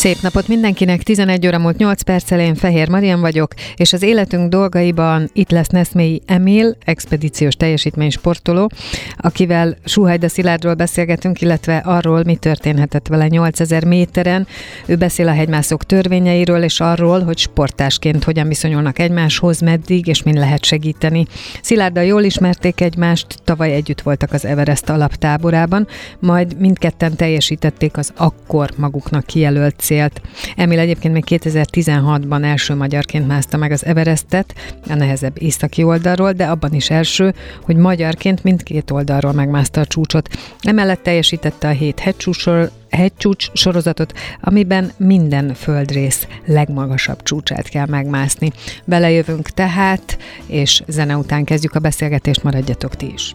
Szép napot mindenkinek, 11 óra múlt 8 perccel én Fehér Marian vagyok, és az életünk dolgaiban itt lesz Neszmélyi Emil, expedíciós teljesítmény sportoló, akivel Suhajda Szilárdról beszélgetünk, illetve arról, mi történhetett vele 8000 méteren. Ő beszél a hegymászók törvényeiről, és arról, hogy sportásként hogyan viszonyulnak egymáshoz, meddig, és min lehet segíteni. Szilárddal jól ismerték egymást, tavaly együtt voltak az Everest alaptáborában, majd mindketten teljesítették az akkor maguknak kijelölt célt. Emil egyébként még 2016-ban első magyarként mászta meg az Everestet, a nehezebb északi oldalról, de abban is első, hogy magyarként mindkét oldalról megmászta a csúcsot. Emellett teljesítette a hét hegycsúcsor, hegycsúcs sorozatot, amiben minden földrész legmagasabb csúcsát kell megmászni. Belejövünk tehát, és zene után kezdjük a beszélgetést, maradjatok ti is.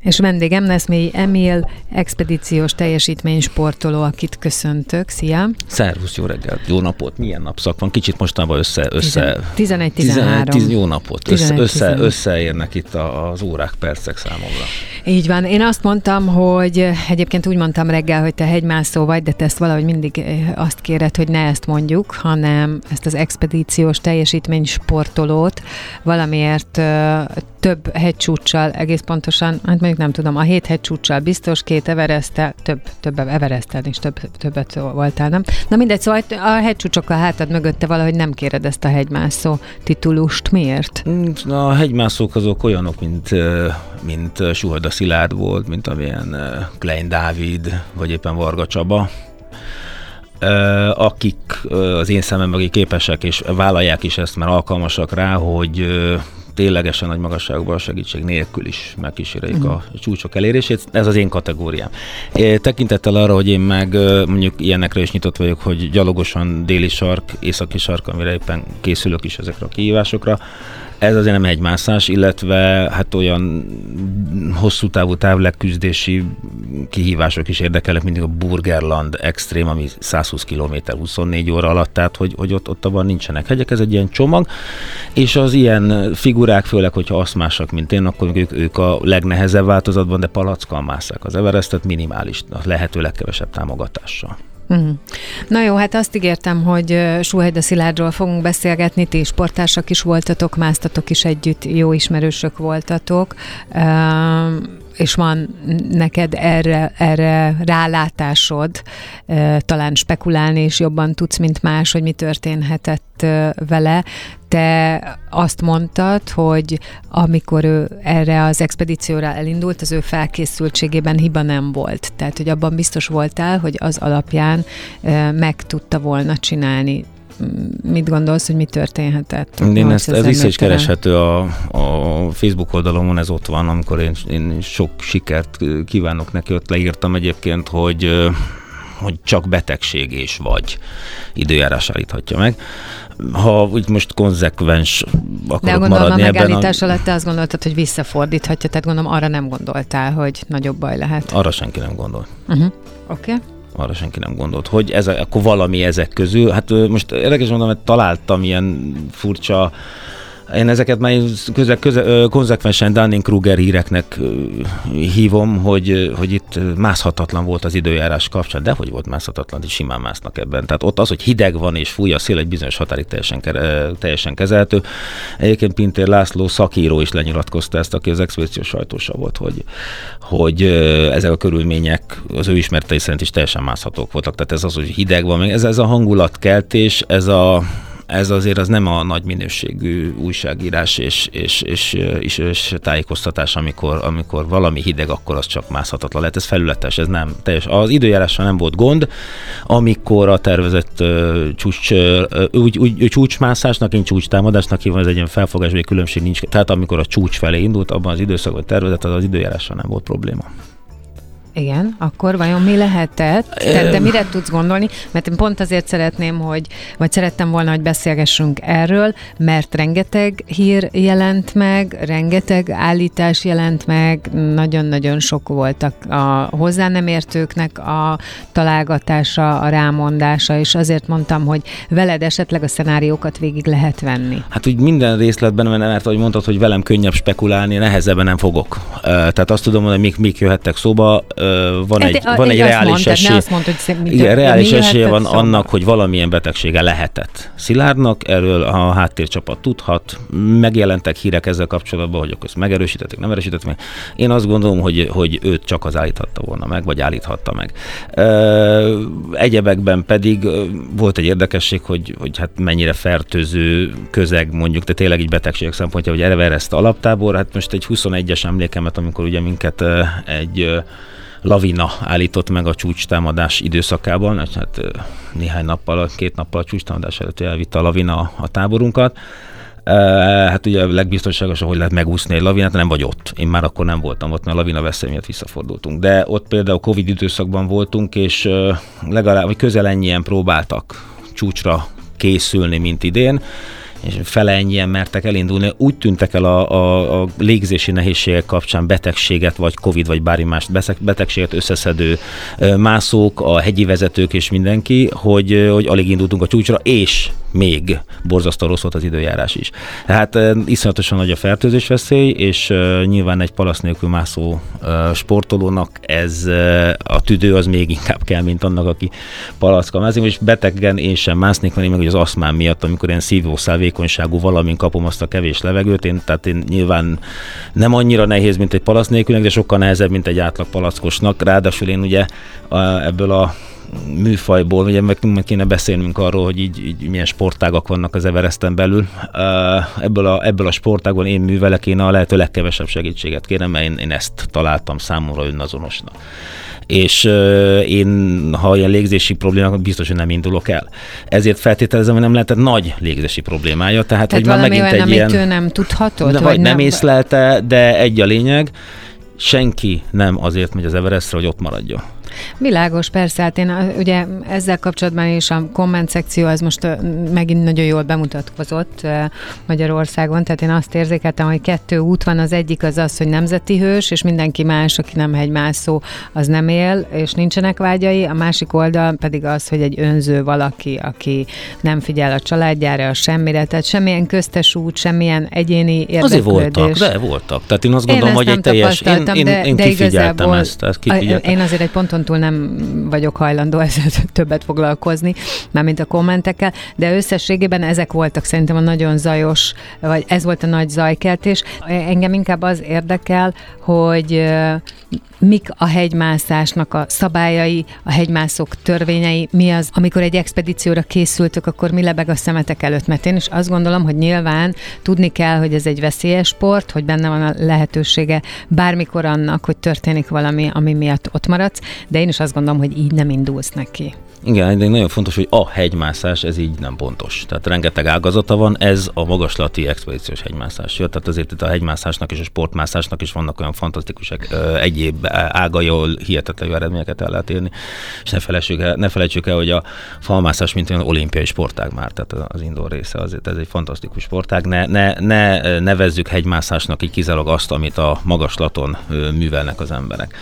És vendégem Neszmélyi Emil, expedíciós teljesítmény sportoló, akit köszöntök. Szia! Szervusz, jó reggelt, jó napot, milyen napszak van? Kicsit mostanában össze... össze 11-13. jó napot, össze, össze, összeérnek itt az órák, percek számomra. Így van. Én azt mondtam, hogy egyébként úgy mondtam reggel, hogy te hegymászó vagy, de te ezt valahogy mindig azt kéred, hogy ne ezt mondjuk, hanem ezt az expedíciós teljesítmény sportolót valamiért több hegycsúccsal, egész pontosan, hát mondjuk nem tudom, a hét hegycsúccsal biztos, két Everesttel, több, több Everestel is több, többet voltál, nem? Na mindegy, szóval a hegycsúcsokkal hátad mögötte valahogy nem kéred ezt a hegymászó titulust. Miért? Mm, a hegymászók azok olyanok, mint, mint Suhada Szilárd volt, mint amilyen Klein Dávid, vagy éppen Varga Csaba, akik az én szememben képesek és vállalják is ezt, mert alkalmasak rá, hogy ténylegesen nagy magasságban a segítség nélkül is megkíséreljük uh-huh. a csúcsok elérését. Ez az én kategóriám. Tekintettel arra, hogy én meg mondjuk ilyenekre is nyitott vagyok, hogy gyalogosan déli sark, északi sark, amire éppen készülök is ezekre a kihívásokra, ez azért nem hegymászás, illetve hát olyan hosszú távú távlegküzdési kihívások is érdekelnek, mindig a Burgerland Extrém, ami 120 km 24 óra alatt, tehát hogy, hogy ott, ott abban nincsenek hegyek, ez egy ilyen csomag, és az ilyen figurák, főleg, hogyha azt másak, mint én, akkor ők, ők a legnehezebb változatban, de palackkal másszák az Everestet minimális, a lehető legkevesebb támogatással. Uh-huh. Na jó, hát azt ígértem, hogy Suhajda Szilárdról fogunk beszélgetni, ti sportársak is voltatok, másztatok is együtt, jó ismerősök voltatok. Uh, és van neked erre, erre rálátásod, talán spekulálni is jobban tudsz, mint más, hogy mi történhetett vele. Te azt mondtad, hogy amikor ő erre az expedícióra elindult, az ő felkészültségében hiba nem volt. Tehát, hogy abban biztos voltál, hogy az alapján meg tudta volna csinálni mit gondolsz, hogy mi történhetett? Én ezt, ez vissza is kereshető a, a Facebook oldalomon, ez ott van, amikor én, én sok sikert kívánok neki, ott leírtam egyébként, hogy hogy csak betegség és vagy időjárás állíthatja meg. Ha úgy most konzekvens akarok De gondolom maradni a megállítás ebben alatt te azt gondoltad, hogy visszafordíthatja, tehát gondolom arra nem gondoltál, hogy nagyobb baj lehet. Arra senki nem gondol. Uh-huh. Oké. Okay arra senki nem gondolt, hogy ez, akkor valami ezek közül. Hát most érdekes mondom, hogy találtam ilyen furcsa Én ezeket már köze, köze, konzekvensen Dunning-Kruger híreknek hívom, hogy, hogy itt mászhatatlan volt az időjárás kapcsán, de hogy volt mászhatatlan, és simán másznak ebben. Tehát ott az, hogy hideg van és fúj a szél, egy bizonyos határig teljesen, teljesen kezelhető. Egyébként Pintér László szakíró is lenyilatkozta ezt, aki az expedíciós sajtósa volt, hogy, hogy ezek a körülmények az ő ismertei szerint is teljesen mászhatók voltak. Tehát ez az, hogy hideg van, ez, ez a hangulatkeltés, ez a ez azért az nem a nagy minőségű újságírás és, és, és, és, és tájékoztatás, amikor, amikor valami hideg, akkor az csak mászhatatlan lehet. Ez felületes, ez nem teljes. Az időjárással nem volt gond, amikor a tervezett csúcs, uh, úgy, úgy, csúcsmászásnak, én csúcstámadásnak hívom, ez egy ilyen felfogásbeli különbség nincs. Tehát amikor a csúcs felé indult, abban az időszakban tervezett, az az időjárással nem volt probléma. Igen, akkor vajon mi lehetett? Te, de mire tudsz gondolni? Mert én pont azért szeretném, hogy, vagy szerettem volna, hogy beszélgessünk erről, mert rengeteg hír jelent meg, rengeteg állítás jelent meg, nagyon-nagyon sok voltak a hozzá nem értőknek a találgatása, a rámondása, és azért mondtam, hogy veled esetleg a szenáriókat végig lehet venni. Hát úgy minden részletben, mert ahogy mondtad, hogy velem könnyebb spekulálni, nehezebben nem fogok. Tehát azt tudom hogy mik, mik jöhettek szóba van egy, van egy reális esély. Mondta, hogy igen, reális esélye van szóval. annak, hogy valamilyen betegsége lehetett. Szilárdnak, erről a háttércsapat tudhat, megjelentek hírek ezzel kapcsolatban, hogy akkor ezt megerősítették, nem erősítették meg. Én azt gondolom, hogy, hogy őt csak az állíthatta volna meg, vagy állíthatta meg. Egyebekben pedig volt egy érdekesség, hogy, hogy hát mennyire fertőző közeg mondjuk, de tényleg egy betegségek szempontja, hogy Everest alaptábor, hát most egy 21-es emlékemet, amikor ugye minket egy lavina állított meg a csúcstámadás időszakában, hát néhány nappal, két nappal a csúcstámadás előtt elvitte a lavina a táborunkat. Hát ugye a legbiztonságosabb, hogy lehet megúszni egy lavinát, nem vagy ott. Én már akkor nem voltam ott, mert a lavina veszély miatt visszafordultunk. De ott például Covid időszakban voltunk, és legalább vagy közel ennyien próbáltak csúcsra készülni, mint idén és fele ennyien mertek elindulni. Úgy tűntek el a, a, a légzési nehézségek kapcsán betegséget, vagy Covid, vagy bármi más betegséget összeszedő mászók, a hegyi vezetők és mindenki, hogy, hogy alig indultunk a csúcsra, és még borzasztó rossz volt az időjárás is. Tehát iszonyatosan nagy a fertőzés veszély, és nyilván egy palasz nélkül mászó sportolónak ez a tüdő az még inkább kell, mint annak, aki palacka mászik, és betegen én sem másznék, mert én meg az aszmám miatt, amikor ilyen szívószál vékonyságú valamin kapom azt a kevés levegőt, én, tehát én nyilván nem annyira nehéz, mint egy palasz nélkülnek, de sokkal nehezebb, mint egy átlag palackosnak. Ráadásul én ugye ebből a műfajból, ugye meg, meg kéne beszélnünk arról, hogy így, így milyen sportágak vannak az Everesten belül. Ebből a, ebből a sportágban én művelek, én a lehető legkevesebb segítséget kérem, mert én, én ezt találtam számomra önazonosnak és én, ha ilyen légzési problémák, biztos, hogy nem indulok el. Ezért feltételezem, hogy nem lehetett nagy légzési problémája. Tehát, tehát hogy már megint olyan, egy ilyen... ő nem tudhatod? De, vagy nem, nem észlelte, de egy a lényeg, senki nem azért megy az Everestre, hogy ott maradjon. Világos, persze, hát én ugye ezzel kapcsolatban is a komment szekció az most megint nagyon jól bemutatkozott Magyarországon, tehát én azt érzékeltem, hogy kettő út van, az egyik az az, hogy nemzeti hős, és mindenki más, aki nem hegymászó, az nem él, és nincsenek vágyai, a másik oldal pedig az, hogy egy önző valaki, aki nem figyel a családjára, a semmire, tehát semmilyen köztes út, semmilyen egyéni érdeklődés. Azért voltak, de voltak. Tehát én azt gondolom, én hogy egy teljes, én, én, de, én de kifigyeltem ezt, ezt kifigyeltem. Én azért egy ponton túl nem vagyok hajlandó ezzel többet foglalkozni, mármint a kommentekkel, de összességében ezek voltak szerintem a nagyon zajos, vagy ez volt a nagy zajkeltés. Engem inkább az érdekel, hogy mik a hegymászásnak a szabályai, a hegymászók törvényei, mi az, amikor egy expedícióra készültök, akkor mi lebeg a szemetek előtt, mert én is azt gondolom, hogy nyilván tudni kell, hogy ez egy veszélyes sport, hogy benne van a lehetősége bármikor annak, hogy történik valami, ami miatt ott maradsz, de én is azt gondolom, hogy így nem indulsz neki. Igen, de nagyon fontos, hogy a hegymászás, ez így nem pontos. Tehát rengeteg ágazata van, ez a magaslati expedíciós hegymászás. Ja, tehát azért itt a hegymászásnak és a sportmászásnak is vannak olyan fantasztikus egyéb ágai, ahol hihetetlen eredményeket el lehet érni. És ne felejtsük el, ne felejtsük el hogy a falmászás, mint olyan olimpiai sportág már, tehát az indoor része azért ez egy fantasztikus sportág. Ne, ne, ne nevezzük hegymászásnak így kizárólag azt, amit a magaslaton művelnek az emberek.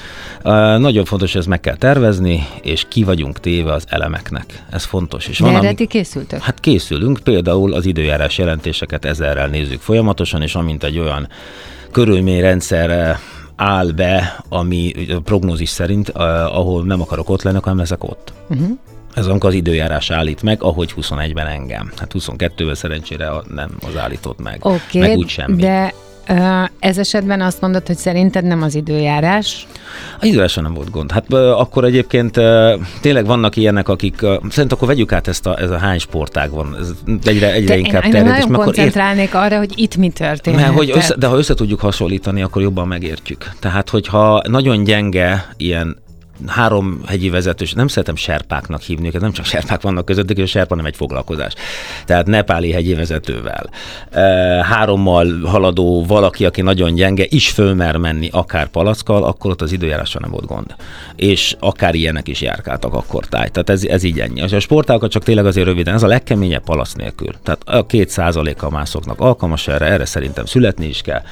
Nagyon fontos, hogy ez meg kell tervezni, és ki vagyunk téve az elemeknek. Ez fontos. És De van, erre ami... készültök? Hát készülünk, például az időjárás jelentéseket ezerrel nézzük folyamatosan, és amint egy olyan körülményrendszerre áll be, ami prognózis szerint, ahol nem akarok ott lenni, hanem leszek ott. Uh-huh. Ez amikor az időjárás állít meg, ahogy 21-ben engem. Hát 22-ben szerencsére nem az állított meg. Oké, okay, meg úgy semmi. de ez esetben azt mondod, hogy szerinted nem az időjárás? A időjárásra nem volt gond. Hát akkor egyébként tényleg vannak ilyenek, akik, szerint akkor vegyük át ezt a, ez a hány sportág van, ez egyre, egyre de inkább én, terjed. Én nagyon koncentrálnék ért... arra, hogy itt mi történik. Mert, hogy össze, de ha össze tudjuk hasonlítani, akkor jobban megértjük. Tehát, hogyha nagyon gyenge ilyen három hegyi vezetős, nem szeretem serpáknak hívni őket, nem csak serpák vannak közöttük, és a serpa nem egy foglalkozás. Tehát nepáli hegyi vezetővel, hárommal haladó valaki, aki nagyon gyenge, is fölmer menni akár palackkal, akkor ott az időjárásra nem volt gond. És akár ilyenek is járkáltak akkor táj. Tehát ez, ez így ennyi. A sportákat csak tényleg azért röviden, ez a legkeményebb palac nélkül. Tehát a két százaléka mászoknak alkalmas erre, erre szerintem születni is kell,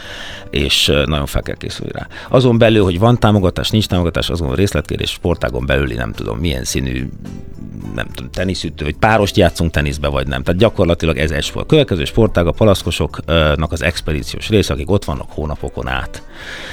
és nagyon fel kell készülni rá. Azon belül, hogy van támogatás, nincs támogatás, azon részlet és sportágon belüli nem tudom milyen színű nem tudom, teniszütő, vagy párost játszunk teniszbe, vagy nem. Tehát gyakorlatilag ez egy sport. Következő sportág a palaszkosoknak az expedíciós része, akik ott vannak hónapokon át.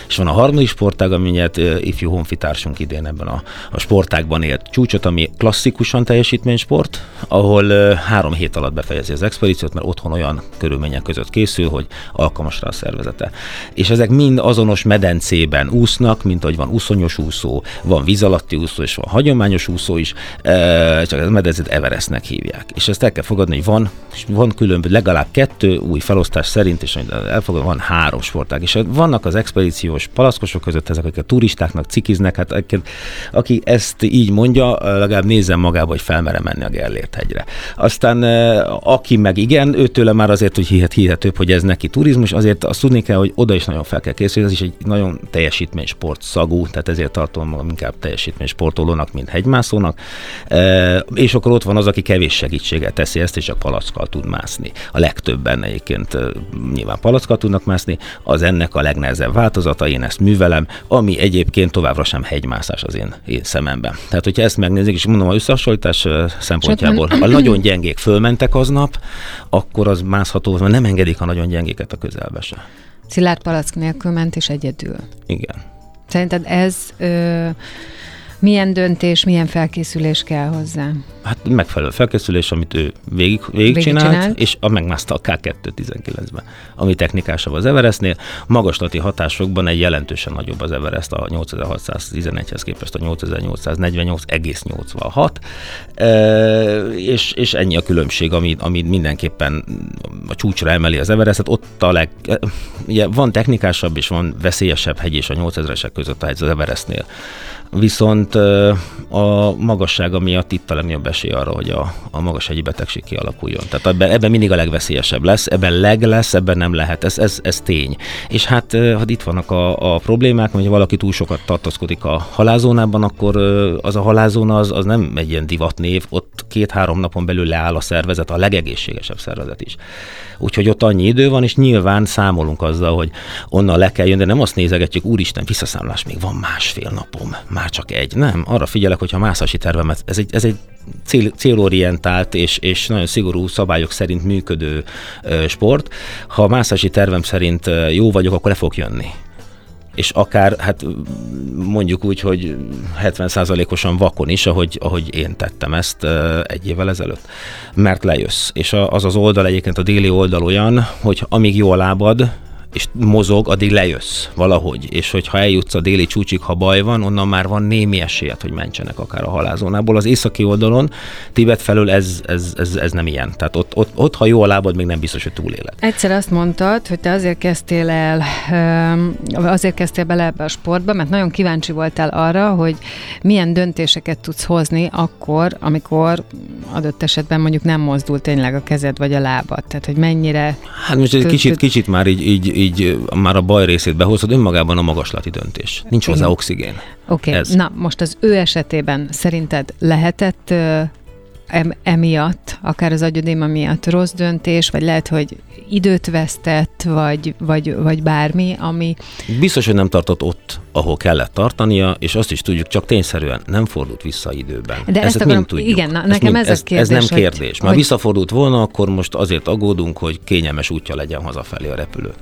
És van a harmadik sportág, amilyet ifjú honfitársunk idén ebben a, a sportágban élt csúcsot, ami klasszikusan teljesítménysport, ahol három hét alatt befejezi az expedíciót, mert otthon olyan körülmények között készül, hogy alkalmas rá a szervezete. És ezek mind azonos medencében úsznak, mint ahogy van úszonyos úszó, van víz alatti úszó, és van hagyományos úszó is, csak ez medencét Everestnek hívják. És ezt el kell fogadni, hogy van, van különböző, legalább kettő új felosztás szerint, és elfogadva van három sportág. És vannak az expedíciós palaszkosok között ezek, akik a turistáknak cikiznek, hát aki ezt így mondja, legalább nézzen magába, hogy felmere menni a Gellért hegyre. Aztán aki meg igen, őtőle már azért, hogy hihet, hihetőbb, hogy ez neki turizmus, azért azt tudni kell, hogy oda is nagyon fel kell készülni, ez is egy nagyon teljesítménysport szagú, tehát ezért tartom magam inkább teljesítménysportolónak, mint hegymászónak és akkor ott van az, aki kevés segítséget teszi ezt, és csak palackkal tud mászni. A legtöbben egyébként nyilván palackkal tudnak mászni, az ennek a legnehezebb változata, én ezt művelem, ami egyébként továbbra sem hegymászás az én, én szememben. Tehát, hogyha ezt megnézik, és mondom, a összehasonlítás szempontjából, ha nagyon gyengék fölmentek aznap, akkor az mászható, mert nem engedik a nagyon gyengéket a közelbe se. Szilárd palack nélkül ment és egyedül. Igen. Szerinted ez ö, milyen döntés, milyen felkészülés kell hozzá? Hát megfelelő felkészülés, amit ő végig, végig, csinált, csinált, és a megmászta a K2-19-ben, ami technikásabb az Everestnél. Magaslati hatásokban egy jelentősen nagyobb az Everest a 8611-hez képest a 8848,86, e, és, és ennyi a különbség, ami, ami mindenképpen a csúcsra emeli az Everestet. Ott a leg, ugye van technikásabb és van veszélyesebb hegy és a 8000-esek között a hegy az Everestnél viszont a magassága miatt itt a legnagyobb esély arra, hogy a, a magas egyi betegség kialakuljon. Tehát ebben, ebben mindig a legveszélyesebb lesz, ebben leg lesz, ebben nem lehet, ez, ez, ez tény. És hát, hát itt vannak a, a problémák, hogy valaki túl sokat tartózkodik a halázónában, akkor az a halázóna az, az nem egy ilyen divatnév, ott két-három napon belül leáll a szervezet, a legegészségesebb szervezet is. Úgyhogy ott annyi idő van, és nyilván számolunk azzal, hogy onnan le kell jönni, de nem azt nézegetjük, úristen, visszaszámlás, még van másfél napom, már csak egy. Nem, arra figyelek, hogyha mászási tervemet, ez egy, ez egy cél, célorientált és, és nagyon szigorú szabályok szerint működő sport. Ha mászási tervem szerint jó vagyok, akkor le fog jönni és akár hát mondjuk úgy, hogy 70%-osan vakon is, ahogy, ahogy én tettem ezt egy évvel ezelőtt. Mert lejössz. És az az oldal egyébként a déli oldal olyan, hogy amíg jó a lábad, és mozog, addig lejössz valahogy. És hogyha eljutsz a déli csúcsig, ha baj van, onnan már van némi esélyed, hogy mentsenek akár a halázónából. Az északi oldalon, Tibet felől ez, ez, ez, ez nem ilyen. Tehát ott, ott, ott, ha jó a lábad, még nem biztos, hogy túléled. Egyszer azt mondtad, hogy te azért kezdtél el, azért kezdtél bele ebbe a sportba, mert nagyon kíváncsi voltál arra, hogy milyen döntéseket tudsz hozni akkor, amikor adott esetben mondjuk nem mozdul tényleg a kezed vagy a lábad. Tehát, hogy mennyire... Hát most egy kicsit, kicsit már így, így, így már a baj részét behozod, önmagában a magaslati döntés. Nincs hozzá oxigén. Oké, okay. na most az ő esetében szerinted lehetett em, emiatt, akár az agyodéma miatt rossz döntés, vagy lehet, hogy időt vesztett, vagy, vagy, vagy bármi, ami... Biztos, hogy nem tartott ott, ahol kellett tartania, és azt is tudjuk, csak tényszerűen nem fordult vissza időben. De ezt, ezt akarom, mind tudjuk. Igen, na, nekem mind, ez, ez a kérdés. Ez nem kérdés. Hogy, Már visszafordult volna, akkor most azért aggódunk, hogy kényelmes útja legyen hazafelé a repülő.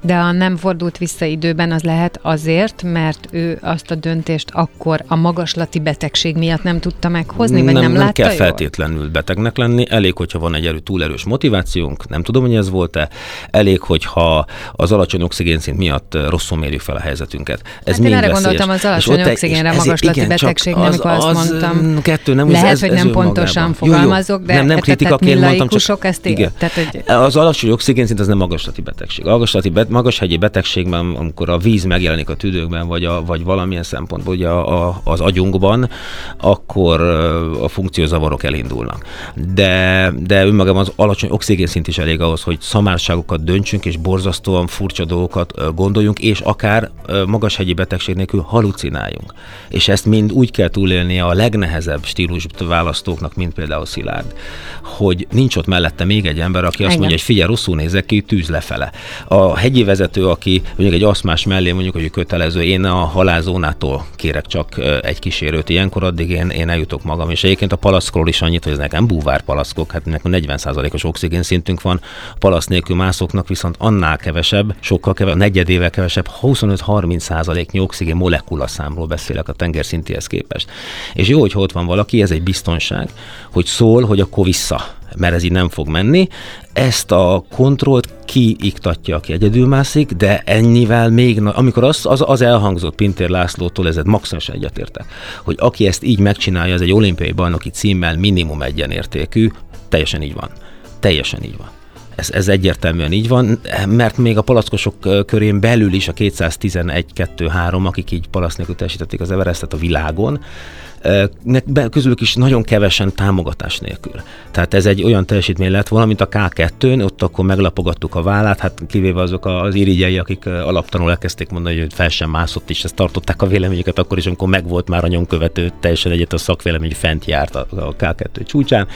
De ha nem fordult vissza időben, az lehet azért, mert ő azt a döntést akkor a magaslati betegség miatt nem tudta meghozni, vagy nem, nem, nem látta kell jól? feltétlenül betegnek lenni, elég, hogyha van egy erő, túlerős motivációnk, nem tudom, hogy ez volt-e, elég, hogyha az alacsony oxigénszint miatt rosszul mérjük fel a helyzetünket. Ez hát én erre gondoltam az alacsony oxigénre magaslati igen, betegségnél, az, amikor azt az, mondtam. Kettő, nem, lehet, ez, hogy nem pontosan fogalmazok, de nem, nem kritikaként mondtam, csak ezt igen. Tehát, hogy... Az alacsony oxigénszint az nem magaslati betegség. Magaslati bet, magashegyi betegségben, amikor a víz megjelenik a tüdőkben, vagy, a, vagy valamilyen szempontból ugye a, a, az agyunkban, akkor a funkciózavarok elindulnak. De, de önmagában az alacsony oxigénszint is elég ahhoz, hogy szamárságokat döntsünk, és borzasztóan furcsa dolgokat gondoljunk, és akár magashegyi betegség nélkül halucináljunk. És ezt mind úgy kell túlélnie a legnehezebb stílus választóknak, mint például Szilárd, hogy nincs ott mellette még egy ember, aki azt Engem. mondja, hogy figyelj, rosszul nézek ki, tűz lefele. A hegyi vezető, aki mondjuk egy aszmás mellé mondjuk, hogy kötelező, én a halálzónától kérek csak egy kísérőt ilyenkor, addig én, én eljutok magam. És egyébként a palaszkról is annyit, hogy ez nekem búvár palaszkok, hát nekem 40%-os oxigén szintünk van, palasz nélkül mászoknak viszont annál kevesebb, sokkal kevesebb, negyedével kevesebb, 25-30%-nyi oxigén molekula számról beszélek a tengerszintihez képest. És jó, hogy ott van valaki, ez egy biztonság, hogy szól, hogy akkor vissza mert ez így nem fog menni. Ezt a kontrollt kiiktatja, aki egyedül mászik, de ennyivel még, amikor az, az, az elhangzott Pintér Lászlótól, ezzel maximálisan egyetértek, hogy aki ezt így megcsinálja, ez egy olimpiai bajnoki címmel minimum egyenértékű, teljesen így van. Teljesen így van. Ez, ez egyértelműen így van, mert még a palackosok körén belül is a 211-2-3, akik így palasz nélkül teljesítették az Everestet a világon, közülük is nagyon kevesen támogatás nélkül. Tehát ez egy olyan teljesítmény lett, valamint a K2-n, ott akkor meglapogattuk a vállát, hát kivéve azok az irigyei, akik alaptanul elkezdték mondani, hogy fel sem mászott, és ezt tartották a véleményüket akkor is, amikor megvolt már a nyomkövető, teljesen egyet a szakvélemény fent járt a K2 csúcsán.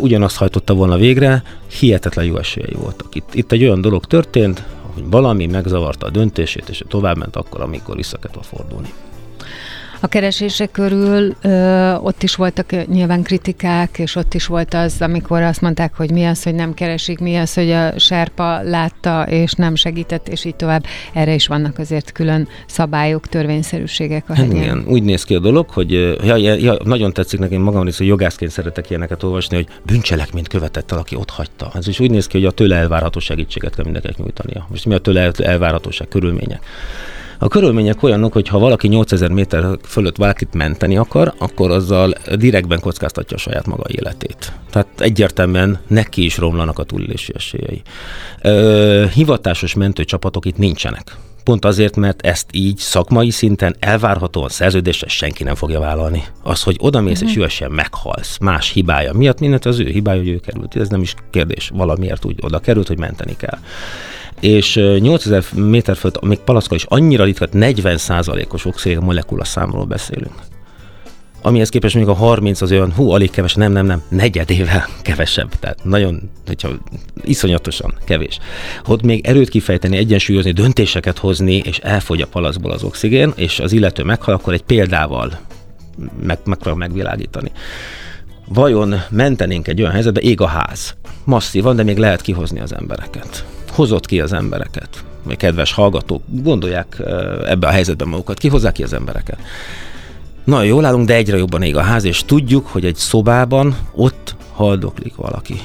Ugyanazt hajtotta volna végre, hihetetlen jó esélyei voltak. Itt, itt egy olyan dolog történt, hogy valami megzavarta a döntését, és továbbment akkor, amikor vissza kellett fordulni. A keresések körül ö, ott is voltak nyilván kritikák, és ott is volt az, amikor azt mondták, hogy mi az, hogy nem keresik, mi az, hogy a serpa látta, és nem segített, és így tovább. Erre is vannak azért külön szabályok, törvényszerűségek a hegyen. Igen, úgy néz ki a dolog, hogy ja, ja, ja, nagyon tetszik nekem magam is, hogy jogászként szeretek ilyeneket olvasni, hogy bűncselekményt követett el, aki ott hagyta. Ez is úgy néz ki, hogy a tőle elvárható segítséget kell mindenkinek nyújtania. Most mi a tőle elvárhatóság körülmények? A körülmények olyanok, hogy ha valaki 8000 méter fölött valakit menteni akar, akkor azzal direktben kockáztatja a saját maga életét. Tehát egyértelműen neki is romlanak a túlélési esélyei. Ö, hivatásos mentőcsapatok itt nincsenek. Pont azért, mert ezt így szakmai szinten elvárhatóan szerződéssel senki nem fogja vállalni. Az, hogy oda mész uh-huh. és üresen meghalsz más hibája miatt, mindent az ő hibája, hogy ő került. Ez nem is kérdés. Valamiért úgy oda került, hogy menteni kell és 8000 méter fölött, még palacka is annyira ritka, 40 os oxigén molekula számról beszélünk. Amihez képest még a 30 az olyan, hú, alig keves, nem, nem, nem, negyedével kevesebb, tehát nagyon, hogyha iszonyatosan kevés. Ott még erőt kifejteni, egyensúlyozni, döntéseket hozni, és elfogy a palacból az oxigén, és az illető meghal, akkor egy példával meg, meg megvilágítani. Vajon mentenénk egy olyan helyzetbe, ég a ház. Masszívan, de még lehet kihozni az embereket hozott ki az embereket? Vagy kedves hallgatók, gondolják ebbe a helyzetben magukat, ki hozzák ki az embereket? Nagyon jól állunk, de egyre jobban ég a ház, és tudjuk, hogy egy szobában ott haldoklik valaki.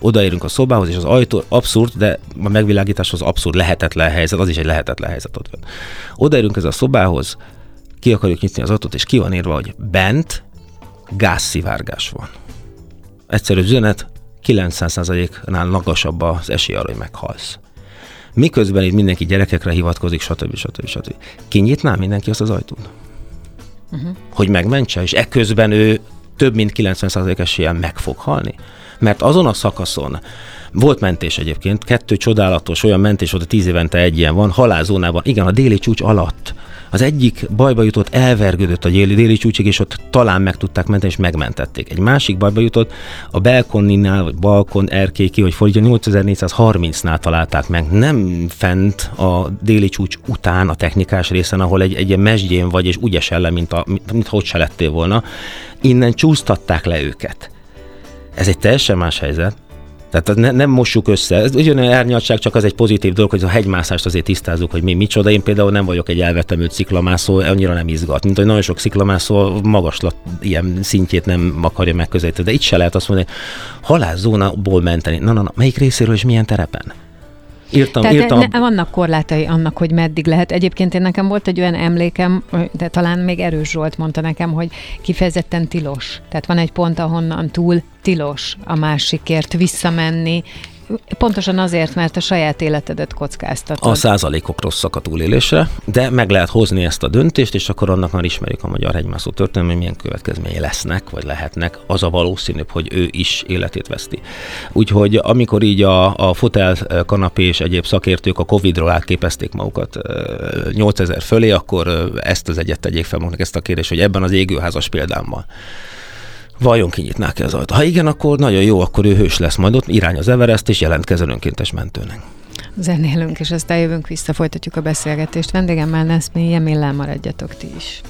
Odaérünk a szobához, és az ajtó abszurd, de a megvilágításhoz abszurd, lehetetlen helyzet, az is egy lehetetlen helyzet ott van. Odaérünk ez a szobához, ki akarjuk nyitni az ajtót, és ki van írva, hogy bent gázszivárgás van. Egyszerű üzenet, 90%-nál magasabb az esély arra, hogy meghalsz. Miközben itt mindenki gyerekekre hivatkozik, stb. stb. stb. Kinyitná mindenki azt az ajtót? Uh-huh. Hogy megmentse, és ekközben ő több mint 90% eséllyel meg fog halni? Mert azon a szakaszon volt mentés egyébként, kettő csodálatos olyan mentés, oda tíz évente egy ilyen van, halálzónában, igen, a déli csúcs alatt Az egyik bajba jutott, elvergődött a déli, déli csúcsig, és ott talán meg tudták menteni, és megmentették. Egy másik bajba jutott, a Belkoninál, vagy Balkon, erkéki, hogy fordítja, 8430-nál találták meg. Nem fent a déli csúcs után a technikás részen, ahol egy, egy ilyen mesdjén vagy, és úgy esel le, mint, a, mint, mint hogy se lettél volna. Innen csúsztatták le őket. Ez egy teljesen más helyzet. Tehát ne, nem mossuk össze. Ez ugyanolyan árnyaltság, csak az egy pozitív dolog, hogy a hegymászást azért tisztázzuk, hogy mi micsoda. Én például nem vagyok egy elvetemült sziklamászó, annyira nem izgat, mint hogy nagyon sok sziklamászó magaslat ilyen szintjét nem akarja megközelíteni. De itt se lehet azt mondani, halászónaból menteni. Na, na, na, melyik részéről és milyen terepen? Írtam, Tehát írtam. Ne, vannak korlátai annak, hogy meddig lehet. Egyébként én nekem volt egy olyan emlékem, de talán még Erős Zsolt mondta nekem, hogy kifejezetten tilos. Tehát van egy pont, ahonnan túl tilos a másikért visszamenni, Pontosan azért, mert a saját életedet kockáztatod. A százalékok rosszak a túlélésre, de meg lehet hozni ezt a döntést, és akkor annak már ismerjük a magyar hegymászó történelmi, milyen következményei lesznek, vagy lehetnek. Az a valószínűbb, hogy ő is életét veszti. Úgyhogy amikor így a, a fotel kanapé és egyéb szakértők a Covid-ról átképezték magukat 8000 fölé, akkor ezt az egyet tegyék fel maguknak ezt a kérdést, hogy ebben az égőházas példámmal Vajon kinyitnák-e az ajtót? Ha igen, akkor nagyon jó, akkor ő hős lesz majd ott, irány az Everest, és jelentkezel önkéntes mentőnek. Zenélünk, és aztán jövünk vissza, folytatjuk a beszélgetést. Vendégemmel Neszmi Emillel maradjatok ti is.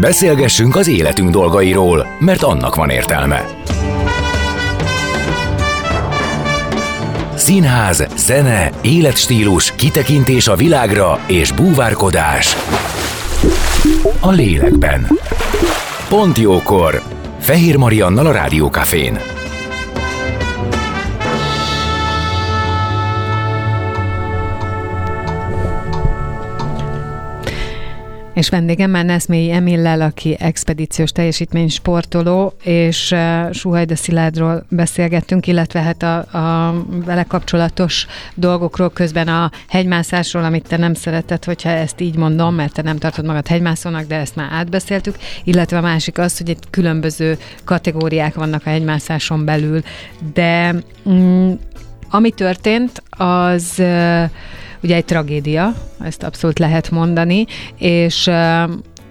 Beszélgessünk az életünk dolgairól, mert annak van értelme. Színház, zene, életstílus, kitekintés a világra és búvárkodás. A lélekben. Pont jókor. Fehér Mariannal a Rádiókafén. És vendégem már Neszmélyi Emillel, aki expedíciós teljesítmény sportoló, és uh, Suhajda Szilárdról beszélgettünk, illetve hát a, a vele kapcsolatos dolgokról, közben a hegymászásról, amit te nem szereted, hogyha ezt így mondom, mert te nem tartod magad hegymászónak, de ezt már átbeszéltük, illetve a másik az, hogy itt különböző kategóriák vannak a hegymászáson belül, de mm, ami történt, az uh, ugye egy tragédia, ezt abszolút lehet mondani, és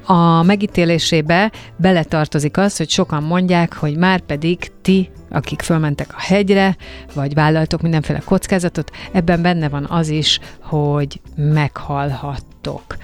a megítélésébe beletartozik az, hogy sokan mondják, hogy már pedig ti, akik fölmentek a hegyre, vagy vállaltok mindenféle kockázatot, ebben benne van az is, hogy meghalhattok.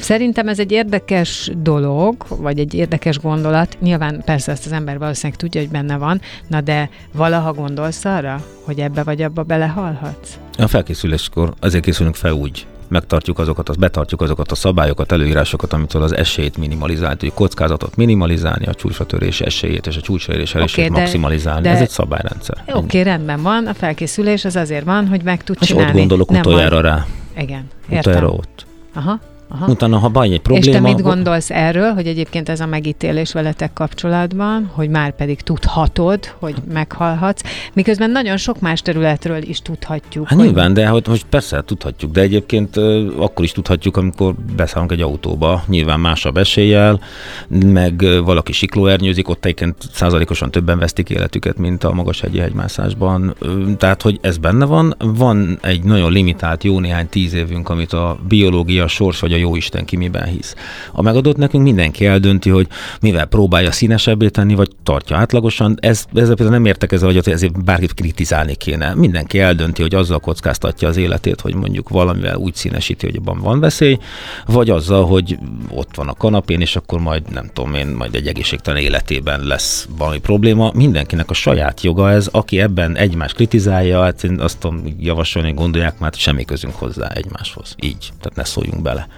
Szerintem ez egy érdekes dolog, vagy egy érdekes gondolat. Nyilván persze ezt az ember valószínűleg tudja, hogy benne van, na de valaha gondolsz arra, hogy ebbe vagy abba belehalhatsz? A felkészüléskor azért készülünk fel úgy, megtartjuk azokat, az, betartjuk azokat a szabályokat, előírásokat, amitől az esélyt minimalizálni, hogy kockázatot minimalizálni, a csúcsra esélyét és a csúcsra érés esélyét okay, maximalizálni. De, Ez egy szabályrendszer. Oké, okay, rendben van, a felkészülés az azért van, hogy meg tud csinálni. És ott gondolok Nem utoljára van. rá. Igen, értem. Utoljára ott. Aha. Aha. Utána, ha baj egy probléma... És te mit gondolsz erről, hogy egyébként ez a megítélés veletek kapcsolatban, hogy már pedig tudhatod, hogy meghalhatsz, miközben nagyon sok más területről is tudhatjuk. Hát hogy... nyilván, de hogy, hogy persze tudhatjuk, de egyébként akkor is tudhatjuk, amikor beszállunk egy autóba, nyilván másabb eséllyel, meg valaki siklóernyőzik, ott egyébként százalékosan többen vesztik életüket, mint a magas hegyi hegymászásban. Tehát, hogy ez benne van, van egy nagyon limitált, jó néhány tíz évünk, amit a biológia, sors vagy a jó Isten ki miben hisz. A megadott nekünk mindenki eldönti, hogy mivel próbálja színesebbé tenni, vagy tartja átlagosan. Ez, ezzel például nem értek ezzel, hogy ezért bárkit kritizálni kéne. Mindenki eldönti, hogy azzal kockáztatja az életét, hogy mondjuk valamivel úgy színesíti, hogy abban van veszély, vagy azzal, hogy ott van a kanapén, és akkor majd nem tudom én, majd egy egészségtelen életében lesz valami probléma. Mindenkinek a saját joga ez, aki ebben egymást kritizálja, hát én azt tudom javasolni, gondolják már, semmi közünk hozzá egymáshoz. Így, tehát ne szóljunk bele.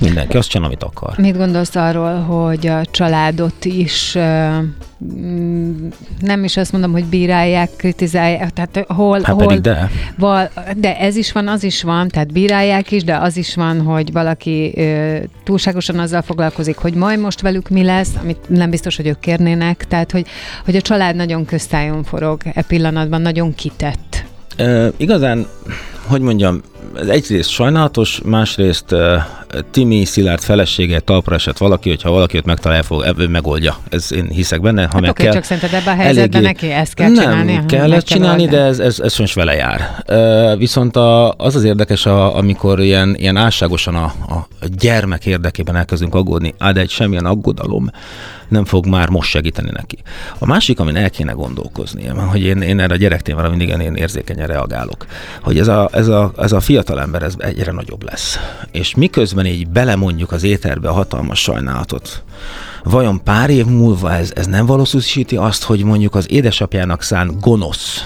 Mindenki azt csinál, amit akar. Mit gondolsz arról, hogy a családot is mm, nem is azt mondom, hogy bírálják, kritizálják, tehát hol... Hát hol pedig de. Val, de ez is van, az is van, tehát bírálják is, de az is van, hogy valaki ö, túlságosan azzal foglalkozik, hogy majd most velük mi lesz, amit nem biztos, hogy ők kérnének, tehát hogy, hogy a család nagyon köztájon forog e pillanatban, nagyon kitett. E, igazán, hogy mondjam, egyrészt sajnálatos, másrészt Timi Szilárd felesége talpra esett valaki, hogyha valaki őt megtalálja, fog, ebből megoldja. Ez én hiszek benne. Ha hát meg oké, kell, csak szerinted ebben a helyzetben eléggé- neki ezt kell nem csinálni? Nem kellett kell csinálni, de ez, ez, ez most vele jár. Viszont a, az az érdekes, a, amikor ilyen, ilyen álságosan a, a gyermek érdekében elkezdünk aggódni, á, de egy semmilyen aggodalom nem fog már most segíteni neki. A másik, amin el kéne gondolkozni, hogy én, én erre a gyerek témára mindig én érzékenyen reagálok, hogy ez a, ez a, ez a fiatal ember ez egyre nagyobb lesz. És miközben így belemondjuk az éterbe a hatalmas sajnálatot, vajon pár év múlva ez, ez nem valószínűsíti azt, hogy mondjuk az édesapjának szán gonosz,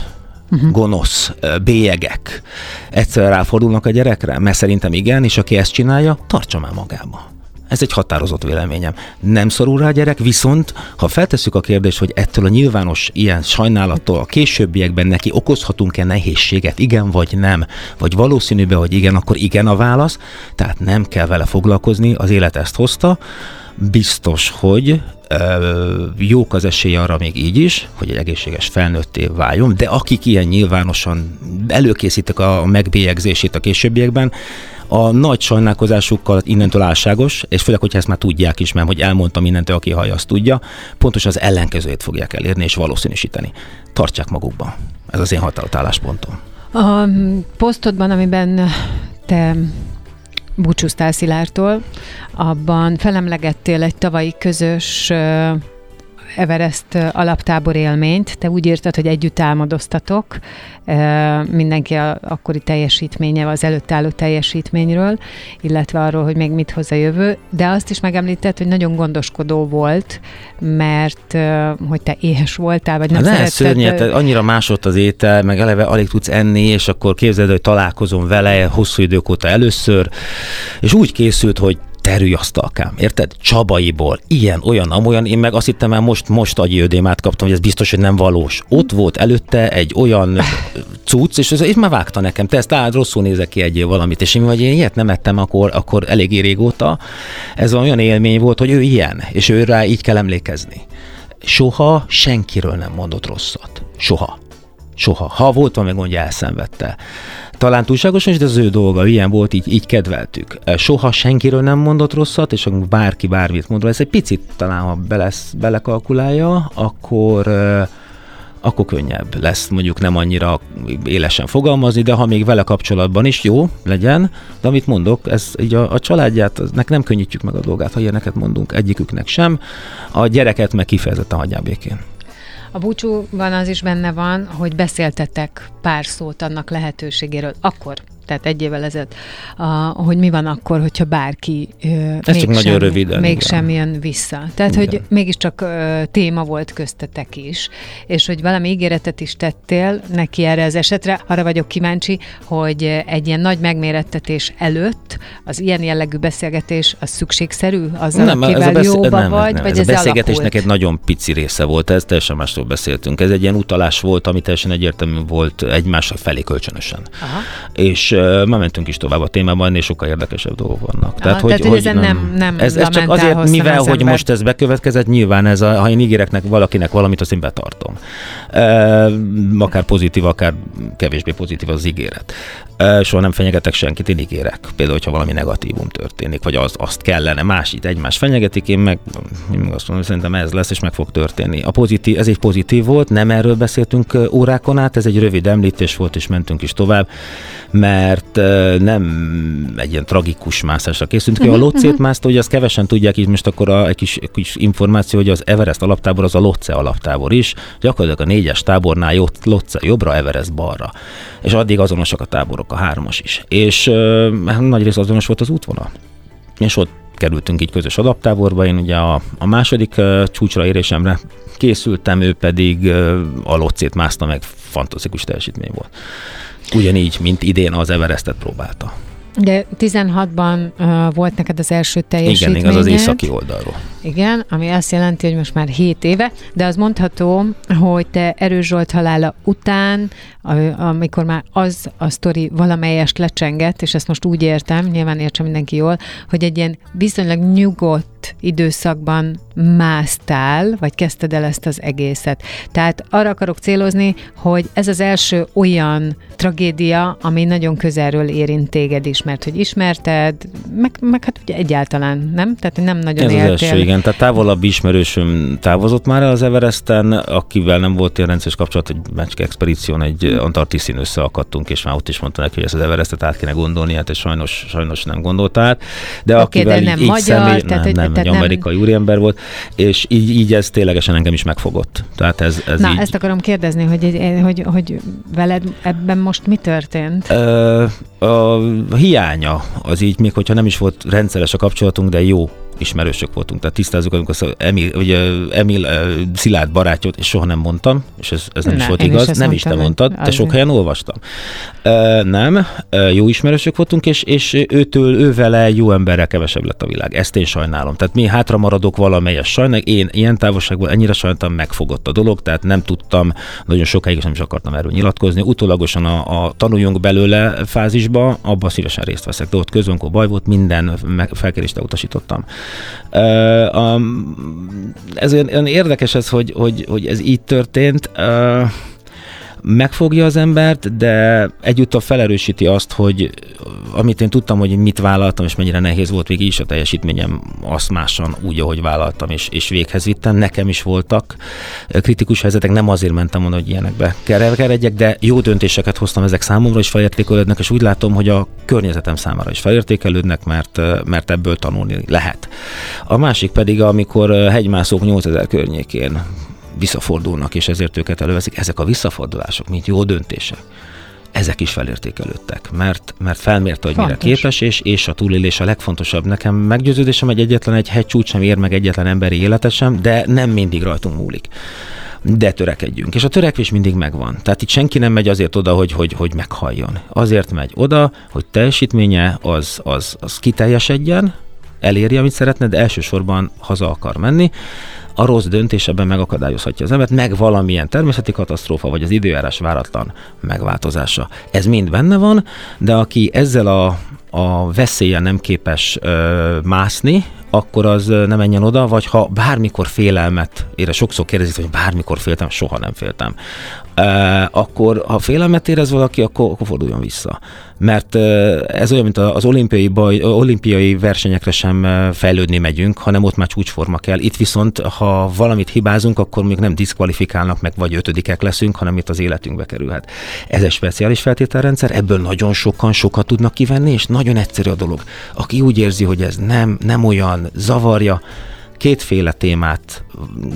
uh-huh. gonosz bélyegek egyszer ráfordulnak a gyerekre? Mert szerintem igen, és aki ezt csinálja, tartsa már magába. Ez egy határozott véleményem. Nem szorul rá a gyerek, viszont ha feltesszük a kérdést, hogy ettől a nyilvános ilyen sajnálattól a későbbiekben neki okozhatunk-e nehézséget, igen vagy nem, vagy valószínűbe, hogy igen, akkor igen a válasz, tehát nem kell vele foglalkozni, az élet ezt hozta, biztos, hogy ö, jók az esély arra még így is, hogy egy egészséges felnőtté váljon, de akik ilyen nyilvánosan előkészítik a megbélyegzését a későbbiekben, a nagy sajnálkozásukkal innentől álságos, és főleg, hogyha ezt már tudják is, mert hogy elmondtam mindentől, aki hallja, azt tudja, pontosan az ellenkezőjét fogják elérni és valószínűsíteni. Tartsák magukban. Ez az én határozott álláspontom. A posztodban, amiben te búcsúztál Szilártól, abban felemlegettél egy tavalyi közös Everest alaptábor élményt. Te úgy írtad, hogy együtt álmodoztatok, mindenki a akkori teljesítménye, az előtt álló teljesítményről, illetve arról, hogy még mit hoz a jövő, de azt is megemlített, hogy nagyon gondoskodó volt, mert hogy te éhes voltál, vagy nem Hát szeretted... szörnyet, ö, annyira másott az étel, meg eleve alig tudsz enni, és akkor képzeld, hogy találkozom vele hosszú idők óta először, és úgy készült, hogy terülyasztalkám, érted? Csabaiból, ilyen, olyan, amolyan, én meg azt hittem már most, most agyiödémát kaptam, hogy ez biztos, hogy nem valós. Ott volt előtte egy olyan cucc, és ez, és már vágta nekem, te ezt áll, rosszul nézek ki egyél valamit, és én vagy én ilyet nem ettem akkor, akkor eléggé régóta. Ez olyan élmény volt, hogy ő ilyen, és ő rá így kell emlékezni. Soha senkiről nem mondott rosszat. Soha. Soha. Ha volt valami gondja, elszenvedte. Talán túlságosan is, de az ő dolga, ilyen volt, így, így kedveltük. Soha senkiről nem mondott rosszat, és akkor bárki bármit mond, róla. ez egy picit talán, ha belesz, belekalkulálja, akkor akkor könnyebb lesz mondjuk nem annyira élesen fogalmazni, de ha még vele kapcsolatban is jó legyen, de amit mondok, ez így a, a családját, nek nem könnyítjük meg a dolgát, ha ilyeneket mondunk egyiküknek sem, a gyereket meg kifejezetten hagyják békén. A búcsúban az is benne van, hogy beszéltetek pár szót annak lehetőségéről. Akkor, tehát egy évvel ezelőtt, a, hogy mi van akkor, hogyha bárki ö, Ez csak nagyon röviden, mégsem igen. jön vissza. Tehát, Igen. hogy mégiscsak ö, téma volt köztetek is, és hogy valami ígéretet is tettél neki erre az esetre. Arra vagyok kíváncsi, hogy egy ilyen nagy megmérettetés előtt az ilyen jellegű beszélgetés az szükségszerű? Azzal, nem, akivel besz- jóba nem, vagy, nem, vagy ez ez, a beszélgetésnek egy nagyon pici része volt, ez teljesen másról beszéltünk. Ez egy ilyen utalás volt, ami teljesen egyértelmű volt egymásra felé kölcsönösen. Aha. És ma mentünk is tovább a témában, ennél sokkal érdekesebb dolgok vannak. tehát, hogy ezen nem- nem ez, ez csak azért, mivel, az hogy ember. most ez bekövetkezett, nyilván ez a, ha én ígéreknek valakinek valamit, azt én betartom. Uh, akár pozitív, akár kevésbé pozitív az ígéret. Uh, soha nem fenyegetek senkit, én ígérek. Például, hogyha valami negatívum történik, vagy az, azt kellene, más itt egymás fenyegetik, én meg én azt mondom, hogy szerintem ez lesz, és meg fog történni. A pozitív, ez egy pozitív volt, nem erről beszéltünk órákon át, ez egy rövid említés volt, és mentünk is tovább, mert ö, nem egy ilyen tragikus mászásra készültünk. Uh-huh, a Locét mászta, hogy azt kevesen tudják, így most akkor a, egy kis, kis információ, hogy az Everest alaptábor az a Lotse alaptábor is, gyakorlatilag a négyes tábornál Lotse jobbra, Everest balra. És addig azonosak a táborok, a hármas is. És ö, nagy rész azonos volt az útvonal. És ott kerültünk így közös adaptáborba, én ugye a, a második uh, csúcsra érésemre készültem, ő pedig uh, a Locét mászta meg, fantasztikus teljesítmény volt. Ugyanígy, mint idén az Everestet próbálta. De 16-ban uh, volt neked az első teljesítményed. igen, az az északi oldalról. Igen, ami azt jelenti, hogy most már 7 éve, de az mondható, hogy te Erős Zsolt halála után, amikor már az a sztori valamelyest lecsengett, és ezt most úgy értem, nyilván értse mindenki jól, hogy egy ilyen viszonylag nyugodt időszakban másztál, vagy kezdted el ezt az egészet. Tehát arra akarok célozni, hogy ez az első olyan tragédia, ami nagyon közelről érint téged is, mert hogy ismerted, meg, meg hát ugye egyáltalán, nem? Tehát nem nagyon Ez éltél. az első, igen. Tehát távolabb ismerősöm távozott már az Everesten, akivel nem volt ilyen rendszeres kapcsolat, egy mecske expedíción, egy Antarktiszin összeakadtunk, és már ott is mondta neki, hogy ezt az Everestet át kéne gondolni, hát és sajnos, sajnos nem gondolt át. De okay, akivel de nem így magyar, személy, tehát, nem, nem, tehát egy amerikai nem... úriember volt, és így, így ez ténylegesen engem is megfogott. Tehát ez, ez Na, így... ezt akarom kérdezni, hogy, hogy, hogy veled ebben most mi történt? Ö, a hiánya az így, még hogyha nem is volt rendszeres a kapcsolatunk, de jó ismerősök voltunk, tehát tisztázzuk, amikor az Emil, ugye Emil Szilárd barátját, és soha nem mondtam, és ez, ez nem ne, is volt igaz, is nem is te mondtad, te sok helyen olvastam. Uh, nem, uh, jó ismerősök voltunk, és, és őtől, ő vele jó emberrel kevesebb lett a világ. Ezt én sajnálom. Tehát mi hátra maradok valamelyes sajnál, én ilyen távolságból ennyire sajnáltam, megfogott a dolog, tehát nem tudtam, nagyon sokáig nem is akartam erről nyilatkozni. Utólagosan a, a tanuljunk belőle fázisba, abban szívesen részt veszek, de ott közön, baj volt, minden felkérést utasítottam. Ez olyan érdekes ez, hogy, hogy, hogy ez így történt megfogja az embert, de egyúttal felerősíti azt, hogy amit én tudtam, hogy mit vállaltam, és mennyire nehéz volt végig is a teljesítményem, azt másan úgy, ahogy vállaltam, és, és véghez vittem. Nekem is voltak kritikus helyzetek, nem azért mentem volna, hogy ilyenekbe keredjek, de jó döntéseket hoztam ezek számomra, és felértékelődnek, és úgy látom, hogy a környezetem számára is felértékelődnek, mert, mert ebből tanulni lehet. A másik pedig, amikor hegymászók 8000 környékén visszafordulnak, és ezért őket előveszik. Ezek a visszafordulások, mint jó döntések, ezek is felértékelődtek, mert, mert felmérte, hogy Fontos. mire képes, és, és a túlélés a legfontosabb. Nekem meggyőződésem, hogy egyetlen egy hegycsúcs sem ér meg egyetlen emberi életet sem, de nem mindig rajtunk múlik de törekedjünk. És a törekvés mindig megvan. Tehát itt senki nem megy azért oda, hogy, hogy, hogy meghalljon. Azért megy oda, hogy teljesítménye az, az, az kiteljesedjen, elérje, amit szeretne, de elsősorban haza akar menni a rossz döntés ebben megakadályozhatja az embert, meg valamilyen természeti katasztrófa, vagy az időjárás váratlan megváltozása. Ez mind benne van, de aki ezzel a, a veszélyen nem képes ö, mászni, akkor az ne menjen oda, vagy ha bármikor félelmet, ére sokszor kérdezik, hogy bármikor féltem, soha nem féltem, akkor ha félelmet érez valaki, akkor, akkor forduljon vissza. Mert ez olyan, mint az olimpiai, baj, olimpiai versenyekre sem fejlődni megyünk, hanem ott már csúcsforma kell. Itt viszont, ha valamit hibázunk, akkor még nem diszkvalifikálnak meg, vagy ötödikek leszünk, hanem itt az életünkbe kerülhet. Ez egy speciális feltételrendszer, ebből nagyon sokan sokat tudnak kivenni, és nagyon egyszerű a dolog. Aki úgy érzi, hogy ez nem, nem olyan, zavarja, kétféle témát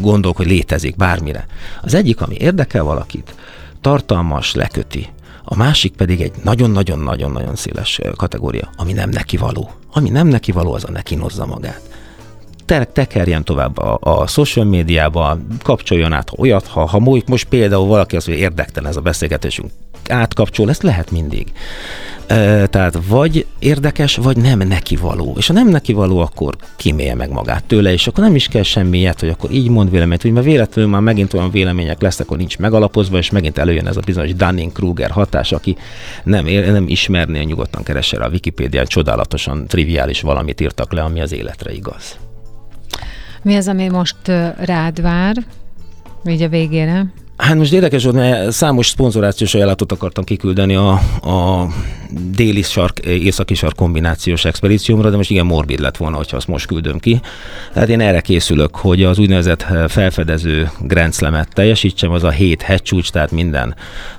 gondolok, hogy létezik bármire. Az egyik, ami érdekel valakit, tartalmas, leköti. A másik pedig egy nagyon-nagyon-nagyon-nagyon széles kategória, ami nem neki való. Ami nem neki való, az a neki nozza magát te, tekerjen tovább a, a social médiába, kapcsoljon át olyat, ha, ha most például valaki az, hogy érdektelen ez a beszélgetésünk, átkapcsol, ezt lehet mindig. Tehát vagy érdekes, vagy nem neki való. És ha nem neki való, akkor kimélje meg magát tőle, és akkor nem is kell semmiért, hogy akkor így mond véleményt, hogy mert véletlenül már megint olyan vélemények lesznek, akkor nincs megalapozva, és megint előjön ez a bizonyos Dunning-Kruger hatás, aki nem, nem ismerné, nyugodtan keresse a Wikipédián, csodálatosan triviális valamit írtak le, ami az életre igaz. Mi az, ami most rád vár, így a végére? Hát most érdekes volt, mert számos szponzorációs ajánlatot akartam kiküldeni a, a déli sark, északi sark kombinációs expedíciómra, de most igen morbid lett volna, hogyha azt most küldöm ki. Tehát én erre készülök, hogy az úgynevezett felfedező grenzlemet teljesítsem, az a hét hegycsúcs, tehát minden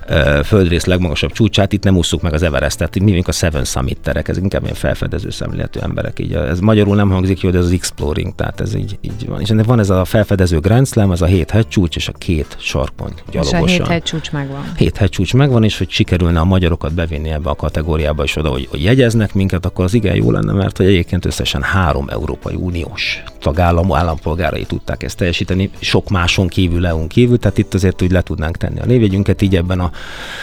uh, földrész legmagasabb csúcsát, itt nem ússzuk meg az Everestet, mi vagyunk a Seven Summit terek, ez inkább ilyen felfedező szemléletű emberek. Így, ez magyarul nem hangzik jó, de ez az exploring, tehát ez így, így van. És van ez a felfedező grenzlem, az a hét hegycsúcs és a két sarkpont gyalogosan. És a hét hegycsúcs megvan. Hét hegycsúcs megvan, és hogy sikerülne a magyarokat bevinni ebbe a kategóriába is oda, hogy, hogy jegyeznek minket, akkor az igen jó lenne, mert hogy egyébként összesen három Európai Uniós tagállam állampolgárai tudták ezt teljesíteni, sok máson kívül, EU-n kívül, tehát itt azért úgy le tudnánk tenni a névjegyünket így ebben a,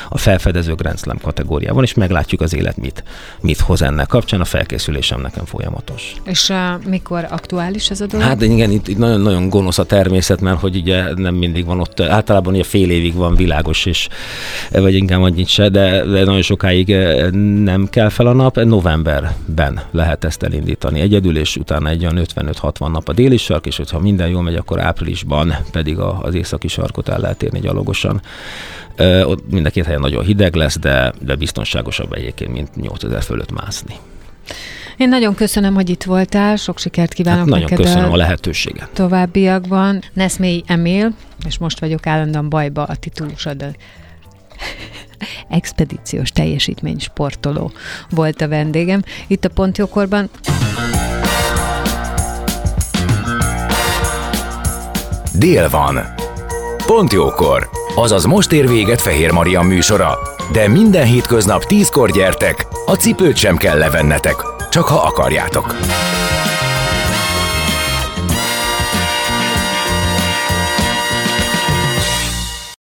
a felfedező Grand Slam kategóriában, és meglátjuk az élet mit, mit hoz ennek kapcsán. A felkészülésem nekem folyamatos. És uh, mikor aktuális ez a dolog? Hát igen, itt, itt nagyon-nagyon gonosz a természet, mert hogy ugye nem mindig van ott, általában ugye fél évig van világos, és vagy inkább annyit se, de, de nagyon sokáig eh, nem kell fel a nap. Novemberben lehet ezt elindítani egyedül, és utána egy olyan 55-60 nap a déli sark, és hogyha minden jól megy, akkor áprilisban pedig az északi sarkot el lehet érni gyalogosan. Ott mind a két helyen nagyon hideg lesz, de, de biztonságosabb egyébként, mint 8000 fölött mászni. Én nagyon köszönöm, hogy itt voltál, sok sikert kívánok hát nagyon neked köszönöm a, a lehetőséget. Továbbiakban. Neszmély Emil, és most vagyok állandóan bajba a titulusod. Expedíciós teljesítmény sportoló volt a vendégem. Itt a Pontjókorban. Dél van. Pont jókor. Azaz most ér véget Fehér Maria műsora. De minden hétköznap tízkor gyertek, a cipőt sem kell levennetek, csak ha akarjátok.